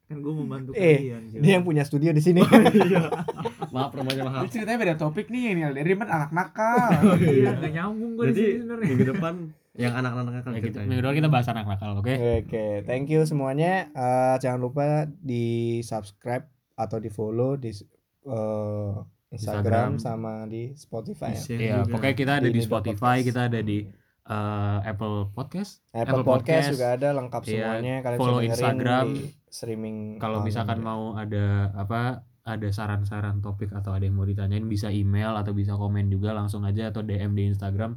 Kan gue membantu Eh, kalian sih. dia yang punya studio di sini. maaf namanya maaf. Ini ceritanya beda topik nih, ini LDR kan anak nakal. iya. Nggak nyambung gue di jadi sini sebenarnya. minggu depan yang anak-anak akan ya, kita, ceritain minggu depan kita bahas anak nakal oke? Oke, thank you semuanya. Eh, jangan lupa di subscribe atau di follow di eh, Instagram, Instagram. sama di Spotify. ya. Iya, juga. pokoknya kita ada Di di Spotify, Podcast. kita ada di eh, Apple Podcast. Apple, Apple Podcast, Podcast. juga ada lengkap Iya, semuanya. Kalian follow Instagram. di streaming. Kalau misalkan juga. mau ada apa ada saran-saran topik atau ada yang mau ditanyain bisa email atau bisa komen juga langsung aja atau DM di Instagram.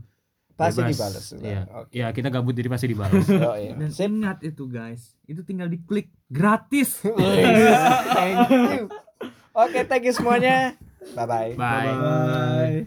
pasti bebas. dibalas. juga. Iya. Oke. Ya kita gabut jadi pasti dibalas. Oh, iya. dan Sip. ingat itu guys itu tinggal diklik gratis thank you. Oke, thank you semuanya. Bye bye. Bye. Bye.